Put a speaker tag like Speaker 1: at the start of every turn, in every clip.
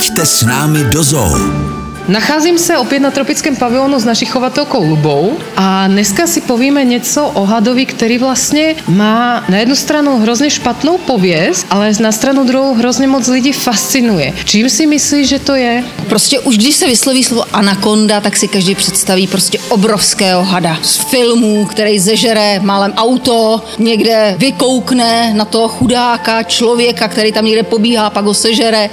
Speaker 1: Pojďte s námi do zoo.
Speaker 2: Nacházím se opět na tropickém pavilonu s naší chovatelkou Lubou a dneska si povíme něco o hadovi, který vlastně má na jednu stranu hrozně špatnou pověst, ale na stranu druhou hrozně moc lidí fascinuje. Čím si myslíš, že to je?
Speaker 3: Prostě už když se vysloví slovo anakonda, tak si každý představí prostě obrovského hada z filmů, který zežere málem auto, někde vykoukne na toho chudáka člověka, který tam někde pobíhá, pak ho sežere.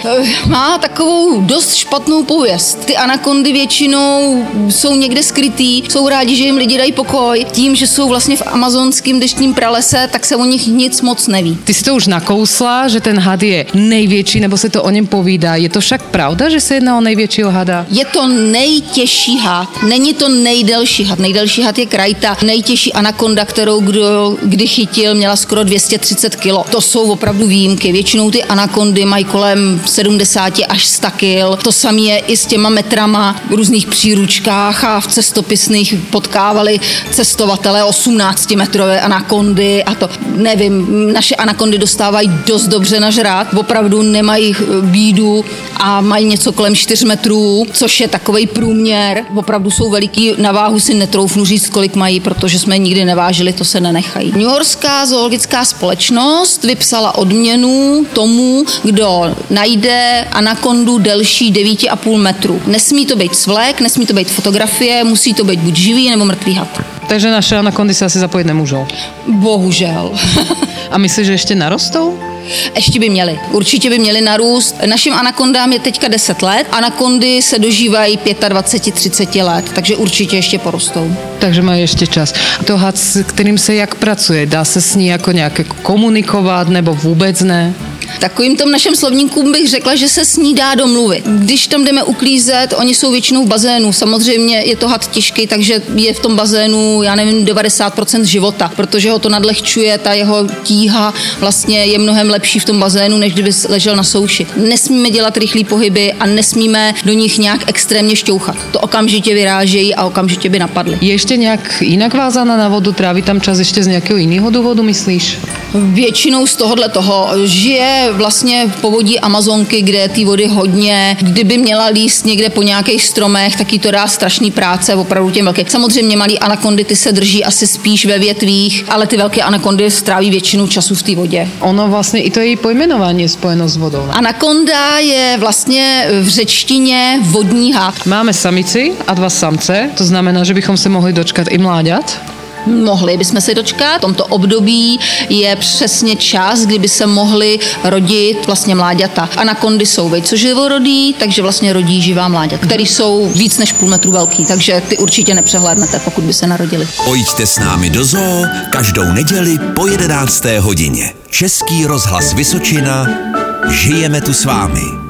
Speaker 3: Má takovou dost špatnou pověst. Ty anakondy většinou jsou někde skrytý, jsou rádi, že jim lidi dají pokoj. Tím, že jsou vlastně v amazonském deštním pralese, tak se o nich nic moc neví.
Speaker 2: Ty si to už nakousla, že ten had je největší, nebo se to o něm povídá. Je to však pravda, že se jedná o největšího hada?
Speaker 3: Je to nejtěžší had, není to nejdelší had. Nejdelší had je krajta, nejtěžší anakonda, kterou kdo kdy chytil, měla skoro 230 kg. To jsou opravdu výjimky. Většinou ty anakondy mají kolem 70 až 100 kg. To samé je i s těma metrama v různých příručkách a v cestopisných potkávali cestovatele 18 metrové anakondy a to nevím, naše anakondy dostávají dost dobře nažrát, opravdu nemají bídu a mají něco kolem 4 metrů, což je takový průměr. Opravdu jsou veliký, na váhu si netroufnu říct, kolik mají, protože jsme nikdy nevážili, to se nenechají. New Yorkská zoologická společnost vypsala odměnu tomu, kdo najde anakondu delší 9,5 metru. Nesmí to být svlek, nesmí to být fotografie, musí to být buď živý nebo mrtvý had.
Speaker 2: Takže naše anakondy se asi zapojit nemůžou.
Speaker 3: Bohužel.
Speaker 2: A myslíš, že ještě narostou?
Speaker 3: Ještě by měli. Určitě by měli narůst. Našim anakondám je teďka 10 let. Anakondy se dožívají 25-30 let, takže určitě ještě porostou.
Speaker 2: Takže mají ještě čas. To had, s kterým se jak pracuje? Dá se s ní jako nějak komunikovat nebo vůbec ne?
Speaker 3: Takovým tom našem slovníku bych řekla, že se s ní dá domluvit. Když tam jdeme uklízet, oni jsou většinou v bazénu. Samozřejmě je to had těžký, takže je v tom bazénu, já nevím, 90% života, protože ho to nadlehčuje, ta jeho tíha vlastně je mnohem lepší v tom bazénu, než kdyby ležel na souši. Nesmíme dělat rychlé pohyby a nesmíme do nich nějak extrémně šťouchat. To okamžitě vyrážejí a okamžitě by napadly.
Speaker 2: Je ještě nějak jinak vázána na vodu, tráví tam čas ještě z nějakého jiného důvodu, myslíš?
Speaker 3: Většinou z tohohle toho žije vlastně v povodí Amazonky, kde je té vody hodně. Kdyby měla líst někde po nějakých stromech, tak jí to dá strašný práce, opravdu těm velkým. Samozřejmě malý anakondy ty se drží asi spíš ve větvích, ale ty velké anakondy stráví většinu času v té vodě.
Speaker 2: Ono vlastně i to její pojmenování je spojeno s vodou. Ne?
Speaker 3: Anakonda je vlastně v řečtině vodní had.
Speaker 2: Máme samici a dva samce, to znamená, že bychom se mohli dočkat i mláďat.
Speaker 3: Mohli bychom se dočkat. V tomto období je přesně čas, kdyby se mohly rodit vlastně mláďata. Anakondy jsou vejcoživorodí, takže vlastně rodí živá mláďata, které jsou víc než půl metru velký, takže ty určitě nepřehlédnete, pokud by se narodili.
Speaker 1: Pojďte s námi do zoo každou neděli po 11. hodině. Český rozhlas Vysočina. Žijeme tu s vámi.